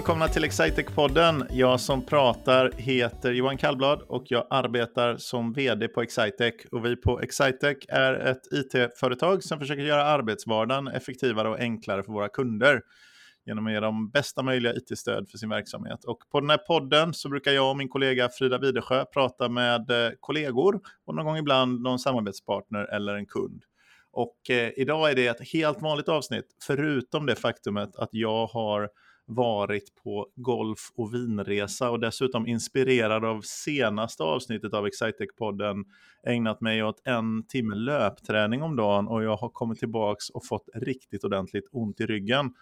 välkomna till Excitec-podden. Jag som pratar heter Johan Kallblad och jag arbetar som vd på Excitec. Och vi på Excitec är ett it-företag som försöker göra arbetsvardagen effektivare och enklare för våra kunder genom att ge dem bästa möjliga it-stöd för sin verksamhet. Och på den här podden så brukar jag och min kollega Frida Widersjö prata med eh, kollegor och någon gång ibland någon samarbetspartner eller en kund. Och eh, idag är det ett helt vanligt avsnitt, förutom det faktumet att jag har varit på golf och vinresa och dessutom inspirerad av senaste avsnittet av Excitec-podden ägnat mig åt en timme löpträning om dagen och jag har kommit tillbaks och fått riktigt ordentligt ont i ryggen.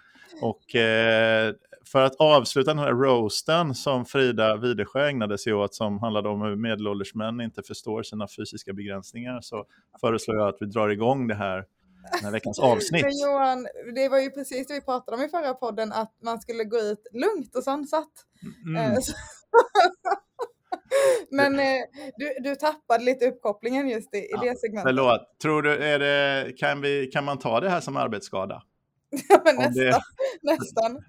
Och eh, för att avsluta den här roasten som Frida Widesjö ägnade sig åt som handlade om hur medelålders män inte förstår sina fysiska begränsningar så föreslår jag att vi drar igång det här den här veckans avsnitt. Men Johan, det var ju precis det vi pratade om i förra podden, att man skulle gå ut lugnt och sansat. Mm. Eh, men eh, du, du tappade lite uppkopplingen just i, ja, i det segmentet. Förlåt, tror du, är det, kan, vi, kan man ta det här som arbetsskada? Ja, men nästan. Det... nästan.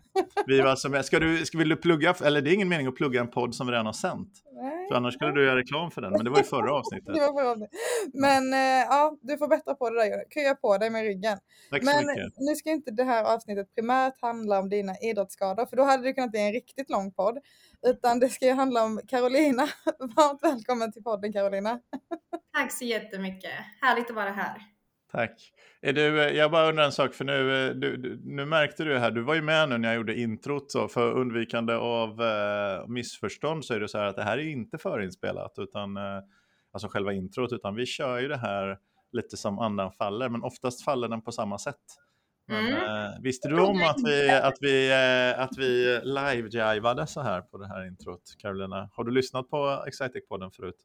Vi var som, ska du, ska, vill du plugga, eller det är ingen mening att plugga en podd som vi redan har sänt. Nej. För annars skulle du göra reklam för den, men det var ju förra avsnittet. det var förra avsnittet. Men eh, ja, du får bättra på det där, krya på dig med ryggen. Tack men så mycket. nu ska inte det här avsnittet primärt handla om dina idrottsskador, för då hade det kunnat bli en riktigt lång podd. Utan det ska ju handla om Carolina. Varmt välkommen till podden Carolina. Tack så jättemycket. Härligt att vara här. Tack. Är du, eh, jag bara undrar en sak, för nu, eh, du, nu märkte du här, du var ju med nu när jag gjorde introt, så för undvikande av eh, missförstånd så är det så här att det här är inte förinspelat, utan, eh, alltså själva introt, utan vi kör ju det här lite som andan faller, men oftast faller den på samma sätt. Men, mm. eh, visste du om att vi, att vi, eh, att vi live-jivade så här på det här introt, Carolina? Har du lyssnat på Excitec-podden förut?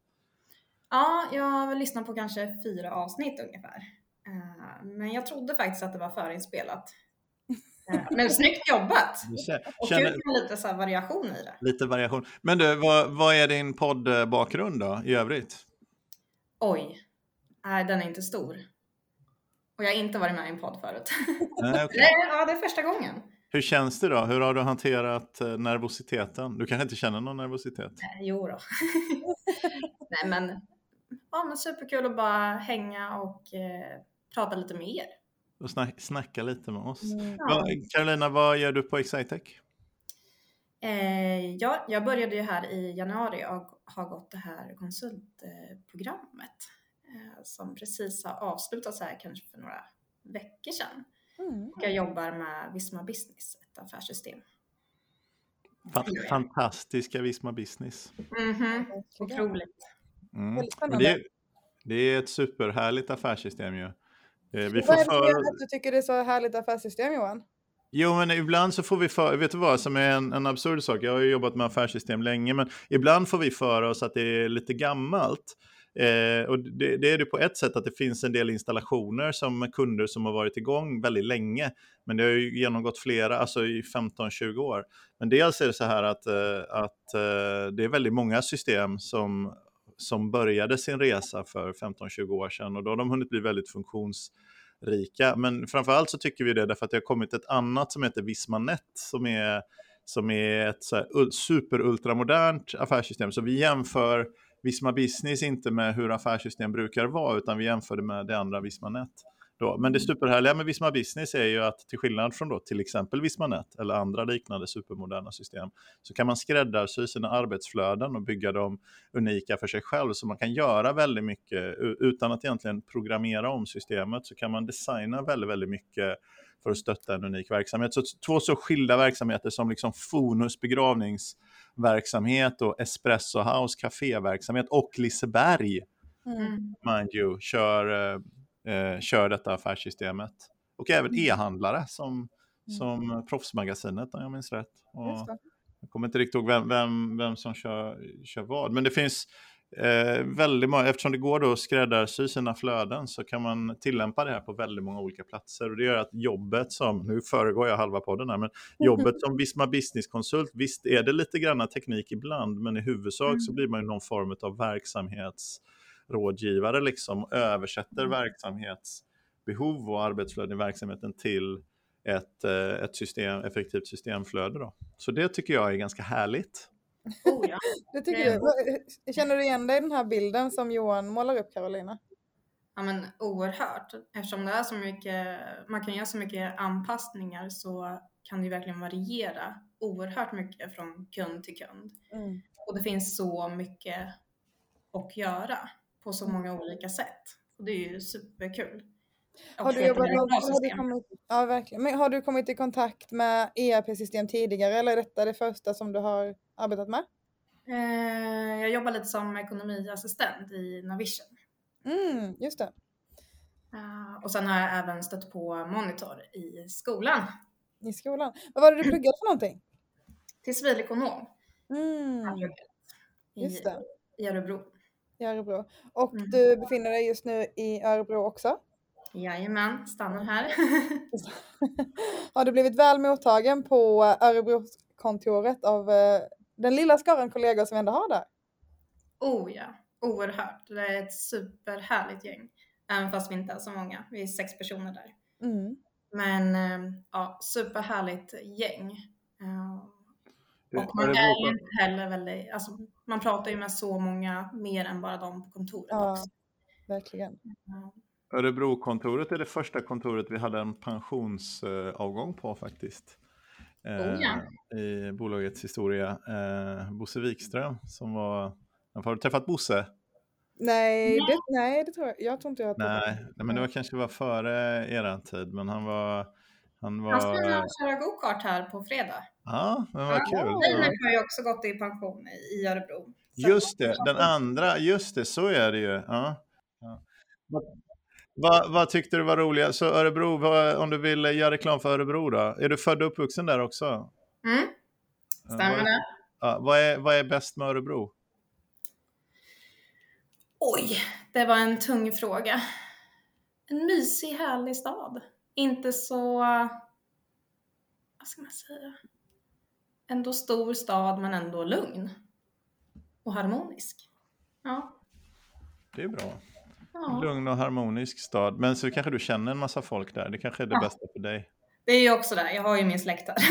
Ja, jag har lyssnat på kanske fyra avsnitt ungefär. Eh, men jag trodde faktiskt att det var förinspelat. Eh, men snyggt jobbat! Och kul med lite så variation i det. Lite variation. Men du, vad, vad är din poddbakgrund då i övrigt? Oj, nej den är inte stor. Och jag har inte varit med i en podd förut. Nej, okay. ja, det är första gången. Hur känns det då? Hur har du hanterat eh, nervositeten? Du kanske inte känner någon nervositet? Nej, jo då. Nej men, ja, men superkul att bara hänga och eh, prata lite med er. Och snack, snacka lite med oss. Mm. Ja. Carolina, vad gör du på Excitec? Eh, ja, jag började ju här i januari och har gått det här konsultprogrammet eh, som precis har avslutats här kanske för några veckor sedan. Mm. Jag jobbar med Visma Business, ett affärssystem. Fantastiska Visma Business. Mm -hmm. Otroligt. Mm. Det, det, är ett superhärligt affärssystem ju. Eh, vi får Vad är det att du tycker det är så härligt affärssystem Johan? Jo, men ibland så får vi för, vet du vad som är en, en absurd sak, jag har ju jobbat med affärssystem länge, men ibland får vi för oss att det är lite gammalt. Eh, och det, det, är det på ett sätt att det finns en del installationer som kunder som har varit igång väldigt länge, men det har ju genomgått flera, alltså i 15-20 år. Men dels är det så här att, eh, att eh, det är väldigt många system som som började sin resa för 15-20 år sedan och då har de hunnit bli väldigt funktionsrika. Men framförallt så tycker vi det därför att det har kommit ett annat som heter Vismanet som är, som är ett superultramodernt affärssystem. Så vi jämför Visma Business inte med hur affärssystem brukar vara utan vi jämför det med det andra Vismanet. Då. Men det superhärliga med Visma Business är ju att till skillnad från då till exempel Vismanet eller andra liknande supermoderna system så kan man skräddarsy sina arbetsflöden och bygga dem unika för sig själv. Så man kan göra väldigt mycket utan att egentligen programmera om systemet så kan man designa väldigt, väldigt mycket för att stötta en unik verksamhet. Så två så skilda verksamheter som liksom Fonus begravningsverksamhet och Espresso House kaféverksamhet och Liseberg, mm. mind you, kör eh, kör detta affärssystemet. Och även mm. e-handlare som, mm. som Proffsmagasinet om jag minns rätt. Och jag kommer inte riktigt ihåg vem, vem, vem som kör, kör vad, men det finns eh, väldigt många, eftersom det går då att skräddarsy sina flöden så kan man tillämpa det här på väldigt många olika platser och det gör att jobbet som, nu föregår jag halva podden här, men jobbet som Visma Business-konsult, visst är det lite grann teknik ibland, men i huvudsak mm. så blir man ju någon form av verksamhets rådgivare liksom översätter mm. verksamhetsbehov och arbetsflöden i verksamheten till ett, eh, ett system, effektivt systemflöde. Då. Så det tycker jag är ganska härligt. Oh, ja. det tycker du. Känner du igen dig i den här bilden som Johan målar upp, Carolina? Ja men oerhört. Eftersom det är så mycket, man kan göra så mycket anpassningar så kan det ju verkligen variera oerhört mycket från kund till kund. Mm. Och det finns så mycket att göra på så många olika sätt. Och det är ju superkul. Har du, jobbat med, har du kommit, ja, verkligen. Men har du kommit i kontakt med ERP-system tidigare eller är detta det första som du har arbetat med? Eh, jag jobbar lite som ekonomiassistent i Navision. Mm, just det. Uh, och sen har jag även stött på Monitor i skolan. I skolan. Vad var det du pluggade för någonting? Till civilekonom. Mm. Just det. I Örebro. I Örebro. Och mm. du befinner dig just nu i Örebro också? Jajamän, stannar här. har du blivit väl mottagen på Örebrokontoret av eh, den lilla skaran kollegor som vi ändå har där? Oh ja, oerhört. Det är ett superhärligt gäng. Även fast vi inte är så många. Vi är sex personer där. Mm. Men eh, ja, superhärligt gäng. Eh, och man är ju inte heller väldigt, alltså, man pratar ju med så många mer än bara de på kontoret ja, också. Verkligen. Örebrokontoret är det första kontoret vi hade en pensionsavgång på faktiskt. Oh, ja. Eh, I bolagets historia. Bosse Wikström som var, har du träffat Bosse? Nej, det, nej, det tror jag. Jag tror inte jag har nej, nej, men det var kanske var före eran tid, men han var... Han, var... han ska köra gokart här på fredag. Ja, men vad kul. Leif har ju också gått i pension i Örebro. Just det, den andra, just det, så är det ju. Ja. ja. Vad, vad tyckte du var roligast? Så Örebro, vad, om du vill göra reklam för Örebro då? Är du född och uppvuxen där också? Mm, stämmer det. Ja, vad, är, vad är bäst med Örebro? Oj, det var en tung fråga. En mysig, härlig stad. Inte så, vad ska man säga, ändå stor stad men ändå lugn och harmonisk. Ja. Det är bra. Ja. Lugn och harmonisk stad. Men så kanske du känner en massa folk där. Det kanske är det ja. bästa för dig. Det är ju också det. Jag har ju min släkt där.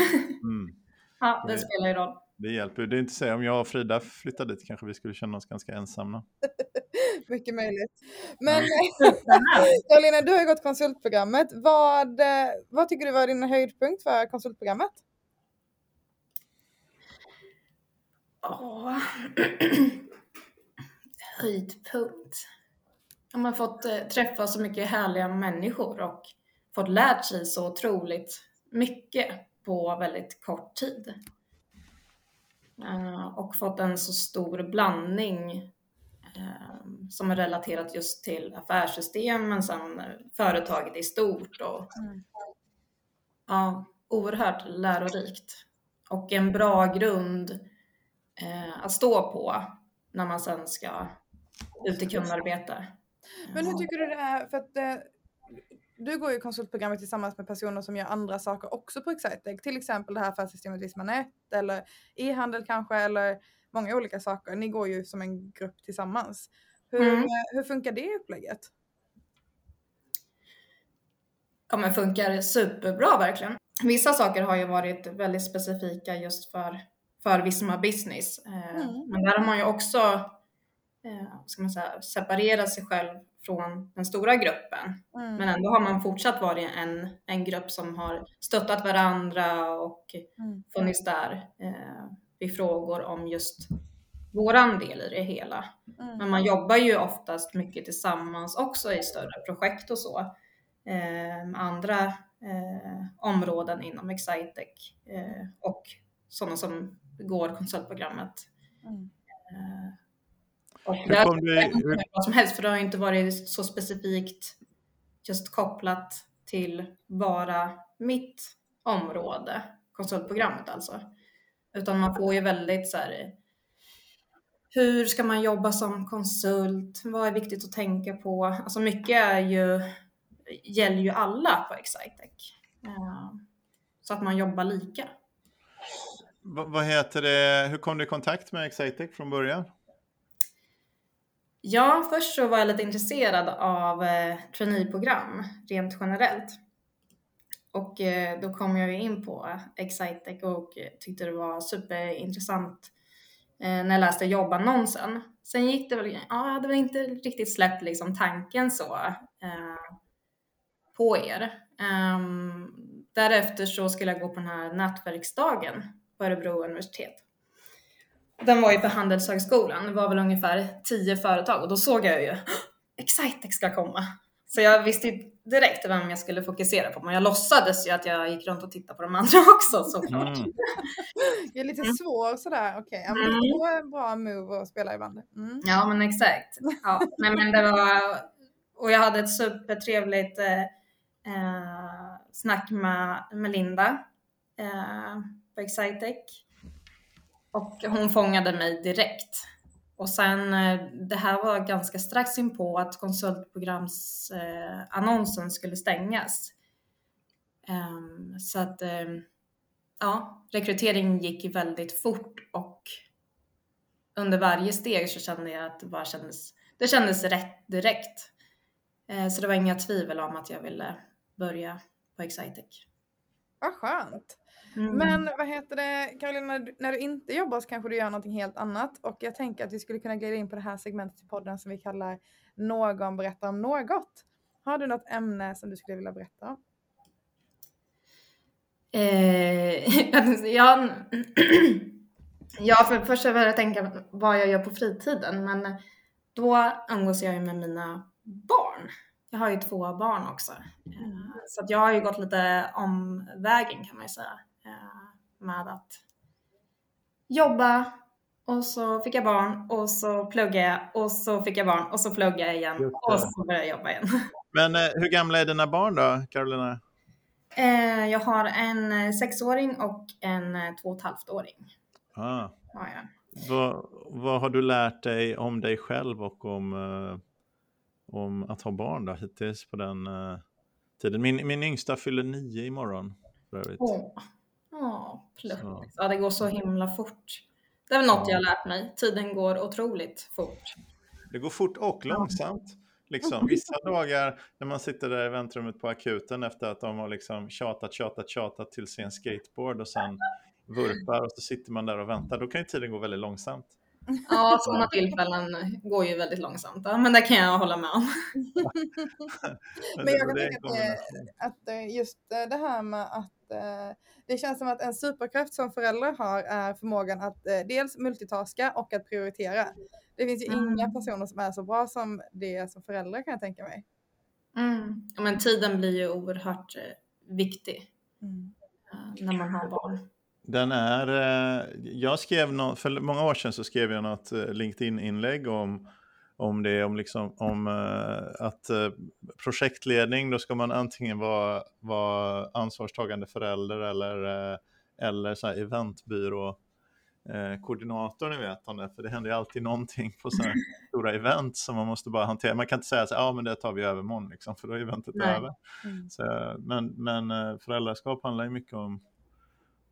Mm. ja, det, det spelar ju roll. Det hjälper. Det är inte säga om jag och Frida flyttade dit kanske vi skulle känna oss ganska ensamma. Mycket möjligt. Men Karolina, du har ju gått konsultprogrammet. Vad, vad tycker du var din höjdpunkt för konsultprogrammet? Åh. höjdpunkt. Man har fått eh, träffa så mycket härliga människor och fått lärt sig så otroligt mycket på väldigt kort tid. Uh, och fått en så stor blandning Ehm, som är relaterat just till affärssystem men sen företaget i stort. Och, mm. ja, oerhört lärorikt. Och en bra grund eh, att stå på när man sen ska ut i kundarbete. Men hur tycker du det är? För att, eh, du går ju konsultprogrammet tillsammans med personer som gör andra saker också på Excitec. Till exempel det här affärssystemet Visman 1 eller e-handel kanske eller många olika saker. Ni går ju som en grupp tillsammans. Hur, mm. hur funkar det upplägget? Ja men funkar superbra verkligen. Vissa saker har ju varit väldigt specifika just för, för Visma Business. Eh, mm. Men där har man ju också eh, ska man säga, separerat sig själv från den stora gruppen. Mm. Men ändå har man fortsatt vara en, en grupp som har stöttat varandra och mm. funnits där. Eh, vid frågor om just våran del i det hela. Mm. Men man jobbar ju oftast mycket tillsammans också i större projekt och så. Eh, med andra eh, områden inom Excitec eh, och sådana som går konsultprogrammet. Mm. Eh, och det är vad som helst för det har inte varit så specifikt just kopplat till bara mitt område, konsultprogrammet alltså. Utan man får ju väldigt så här, hur ska man jobba som konsult? Vad är viktigt att tänka på? Alltså mycket är ju, gäller ju alla på Excitec. Så att man jobbar lika. V vad heter det, hur kom du i kontakt med Excitec från början? Ja, först så var jag lite intresserad av eh, traineeprogram rent generellt. Och eh, då kom jag ju in på Excitec och tyckte det var superintressant eh, när jag läste jobbannonsen. Sen gick det väl, ja, jag hade väl inte riktigt släppt liksom tanken så eh, på er. Um, därefter så skulle jag gå på den här nätverksdagen på Örebro universitet. Den var ju på Handelshögskolan, det var väl ungefär tio företag och då såg jag ju Excitec ska komma. Så jag visste ju direkt vem jag skulle fokusera på, men jag låtsades ju att jag gick runt och tittade på de andra också såklart. Mm. Det är lite mm. svår sådär, okej, okay. mm. det var en bra move att spela ibland. Mm. Ja men exakt. Ja, nej, men det var, och jag hade ett supertrevligt eh, eh, snack med, med Linda eh, på Excitec. Och hon fångade mig direkt. Och sen, eh, det här var ganska strax in på att konsultprogramsannonsen eh, skulle stängas. Ehm, så att, eh, ja, rekryteringen gick väldigt fort och under varje steg så kände jag att det bara kändes, det kändes rätt direkt. Så det var inga tvivel om att jag ville börja på Excitec. Vad skönt! Mm. Men vad heter det, Karolina, när du inte jobbar så kanske du gör någonting helt annat och jag tänker att vi skulle kunna glida in på det här segmentet i podden som vi kallar Någon berättar om något. Har du något ämne som du skulle vilja berätta om? Eh, ja, ja, för först vill jag tänka vad jag gör på fritiden, men då umgås jag ju med mina barn. Jag har ju två barn också. Mm. Så jag har ju gått lite omvägen kan man ju säga. Eh, med att jobba och så fick jag barn och så pluggade jag och så fick jag barn och så pluggade jag igen och så började jag jobba igen. Men eh, hur gamla är dina barn då, Carolina? Eh, jag har en sexåring och en två och ett halvt åring. Ah. Ja, ja. Vad, vad har du lärt dig om dig själv och om, om att ha barn då, hittills på den tiden? Min, min yngsta fyller nio imorgon. För övrigt. Oh. Ja, Ja, det går så himla fort. Det är väl något jag har lärt mig. Tiden går otroligt fort. Det går fort och långsamt. Liksom. Vissa dagar när man sitter där i väntrummet på akuten efter att de har liksom tjatat, tjatat, tjatat till sin skateboard och sen vurpar och så sitter man där och väntar. Då kan ju tiden gå väldigt långsamt. Ja, sådana tillfällen går ju väldigt långsamt. Ja, men det kan jag hålla med om. men jag kan tänka att, att eh, just eh, det här med att eh, det känns som att en superkraft som föräldrar har är förmågan att dels multitaska och att prioritera. Det finns ju mm. inga personer som är så bra som det som föräldrar kan jag tänka mig. Mm. Men tiden blir ju oerhört viktig mm. när man har barn. Den är, eh, jag skrev no, för många år sedan så skrev jag något eh, LinkedIn-inlägg om, om det, om, liksom, om uh, att uh, projektledning, då ska man antingen vara, vara ansvarstagande förälder eller, uh, eller så här eventbyrå koordinator, ni vet om det, för det händer ju alltid någonting på sådana stora event som man måste bara hantera. Man kan inte säga så ja men det tar vi övermorgon, liksom, för då är eventet Nej. över. Mm. Så, men, men föräldraskap handlar ju mycket om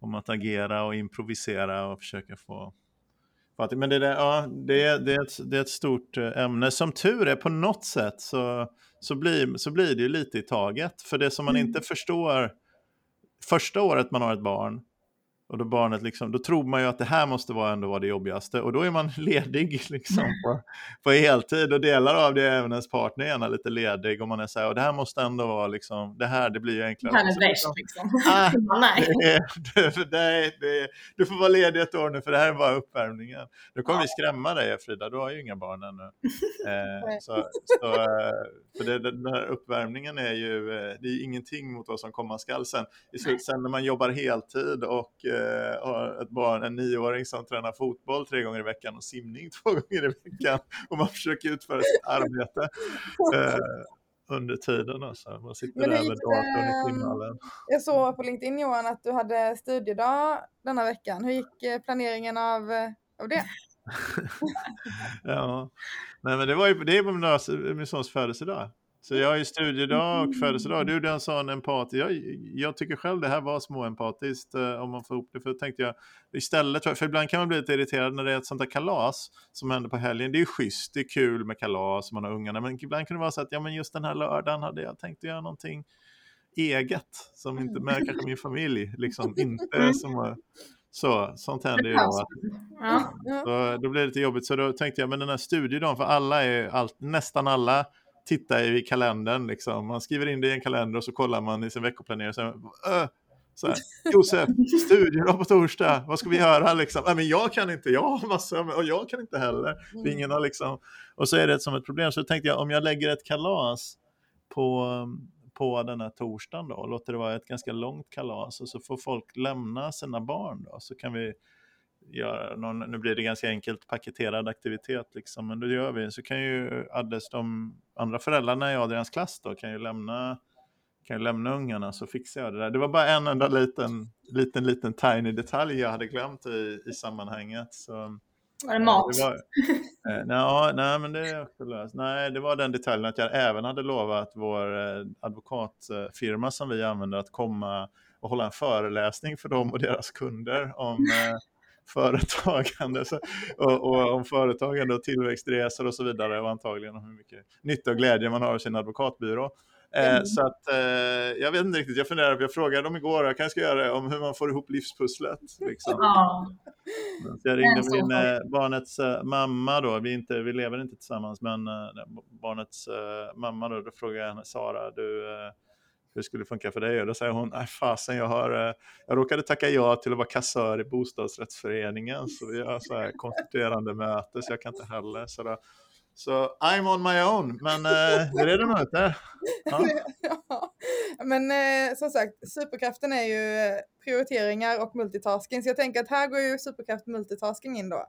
om att agera och improvisera och försöka få... Men det, där, ja, det, det, är ett, det är ett stort eh, ämne. Som tur är på något sätt så, så, blir, så blir det ju lite i taget. För det som man mm. inte förstår första året man har ett barn och då barnet liksom, då tror man ju att det här måste vara ändå vara det jobbigaste och då är man ledig liksom på, på heltid och delar av det även ens partner är gärna lite ledig och man är så här, och det här måste ändå vara liksom, det här det blir ju enklare. Det här är bäst liksom. Ah, det, det, det, du får vara ledig ett år nu för det här är bara uppvärmningen. Nu kommer ja. vi skrämma dig Frida, du har ju inga barn ännu. Eh, så, så, eh, för det, den här uppvärmningen är ju, eh, det är ingenting mot vad som komma skall sen. Sen när man jobbar heltid och eh, eh, har ett barn, en nioåring som tränar fotboll tre gånger i veckan och simning två gånger i veckan och man försöker utföra sitt arbete eh, under tiden. Alltså. Man sitter där med datorn i simhallen. Jag såg på LinkedIn Johan att du hade studiedag denna veckan. Hur gick eh, planeringen av, eh, av det? ja, Nej, men det var ju det är min sons födelsedag. Så jag har ju studiedag och födelsedag. Du är en sån empat. Jag, jag tycker själv det här var småempatiskt eh, om man får ihop det. För tänkte jag istället, för ibland kan man bli lite irriterad när det är ett sånt där kalas som händer på helgen. Det är ju schysst, det är kul med kalas, man har ungarna. Men ibland kan det vara så att ja, men just den här lördagen hade jag tänkt göra någonting eget, som inte med kanske min familj, liksom inte som så, sånt händer ju då. Så då blir det lite jobbigt. Så då tänkte jag, men den här studiedagen, för alla är allt, nästan alla tittar ju i kalendern. Liksom. Man skriver in det i en kalender och så kollar man i sin veckoplanering. Och så, äh, så här, Josef, studiedag på torsdag, vad ska vi göra? Liksom? Nej, men jag kan inte, jag har massor, och jag kan inte heller. Mm. Ingen har liksom, och så är det som ett problem. Så tänkte jag, om jag lägger ett kalas på på den här torsdagen då och låter det vara ett ganska långt kalas och så får folk lämna sina barn då så kan vi göra någon, nu blir det ganska enkelt paketerad aktivitet liksom, men då gör vi, så kan ju Addes, de andra föräldrarna i Adrians klass då kan ju lämna kan ju lämna ungarna så fixar jag det där. Det var bara en enda liten, liten, liten tiny detalj jag hade glömt i, i sammanhanget. Så, var det mat? Det var, eh, nej, nej, men det är också löst. Nej, det var den detaljen att jag även hade lovat vår eh, advokatfirma som vi använder att komma och hålla en föreläsning för dem och deras kunder om eh, företagande så, och, och, om företagande och tillväxtresor och så vidare och antagligen om hur mycket nytta och glädje man har av sin advokatbyrå. Eh, mm. Så att, eh, jag vet inte riktigt, jag funderar jag frågade dem igår, jag kanske ska göra det, om hur man får ihop livspusslet. Liksom. Ja. Jag ringde min eh, barnets mamma då, vi, inte, vi lever inte tillsammans, men barnets mamma då, då frågade jag henne, Sara, du, hur skulle det funka för dig? Och då säger hon, nej fasen, jag, har, jag råkade tacka ja till att vara kassör i bostadsrättsföreningen, så vi har så här konstituerande möte, så jag kan inte heller. Så då, så I'm on my own, men eh, hur är det? Ja. ja. Men eh, som sagt, superkraften är ju eh, prioriteringar och multitasking, så jag tänker att här går ju superkraft multitasking in då.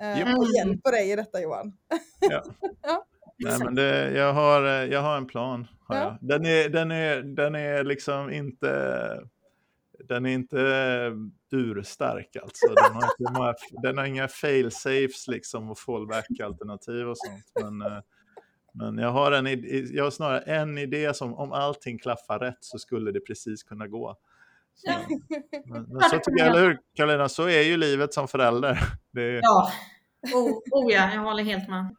Eh. Och hjälper dig i detta Johan. ja. ja. Nej, men det, jag, har, eh, jag har en plan. Har ja. jag. Den, är, den, är, den är liksom inte den är inte eh, urstark alltså. Den har, inte många, den har inga fail-safes liksom och fallback-alternativ och sånt. Men, eh, men jag har, en, jag har snarare en idé som om allting klaffar rätt så skulle det precis kunna gå. Så, men, men så tycker jag, eller hur Karolina, så är ju livet som förälder. Det ja, Oh, oh ja, jag håller helt med.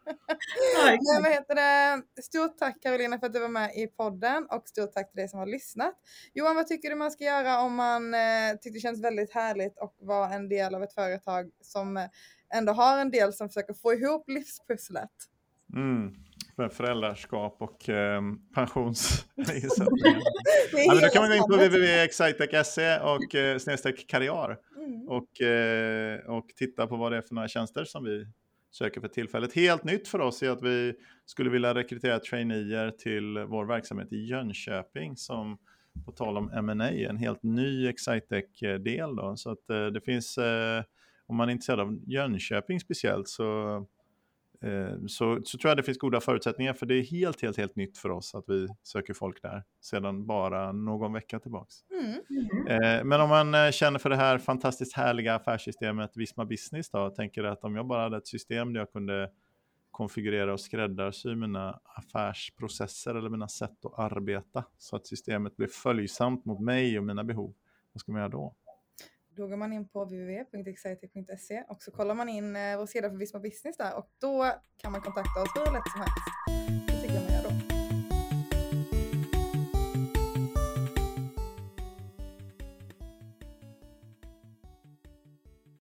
Nej, vad heter det? Stort tack Karolina för att du var med i podden och stort tack till dig som har lyssnat. Johan, vad tycker du man ska göra om man eh, tycker det känns väldigt härligt och vara en del av ett företag som ändå har en del som försöker få ihop livspusslet? Mm föräldraskap och eh, pensionsinsättningar. ja, då kan man gå in på www.excitec.se och eh, snedstreck karriär mm. och, eh, och titta på vad det är för några tjänster som vi söker för tillfället. Helt nytt för oss är att vi skulle vilja rekrytera traineer till vår verksamhet i Jönköping som på tal om M&A en helt ny Excitec-del. Då. Så att eh, det finns, eh, om man är intresserad av Jönköping speciellt så så, så tror jag det finns goda förutsättningar för det är helt, helt, helt nytt för oss att vi söker folk där sedan bara någon vecka tillbaks. Mm. Mm. Men om man eh, känner för det här fantastiskt härliga affärssystemet Visma Business då, och tänker att om jag bara hade ett system där jag kunde konfigurera och skräddarsy mina affärsprocesser eller mina sätt att arbeta så att systemet blir följsamt mot mig och mina behov. Vad ska man göra då? Då går man in på www.excited.se och så kollar man in eh, vår sida för Visma Business där och då kan man kontakta oss hur lätt som helst.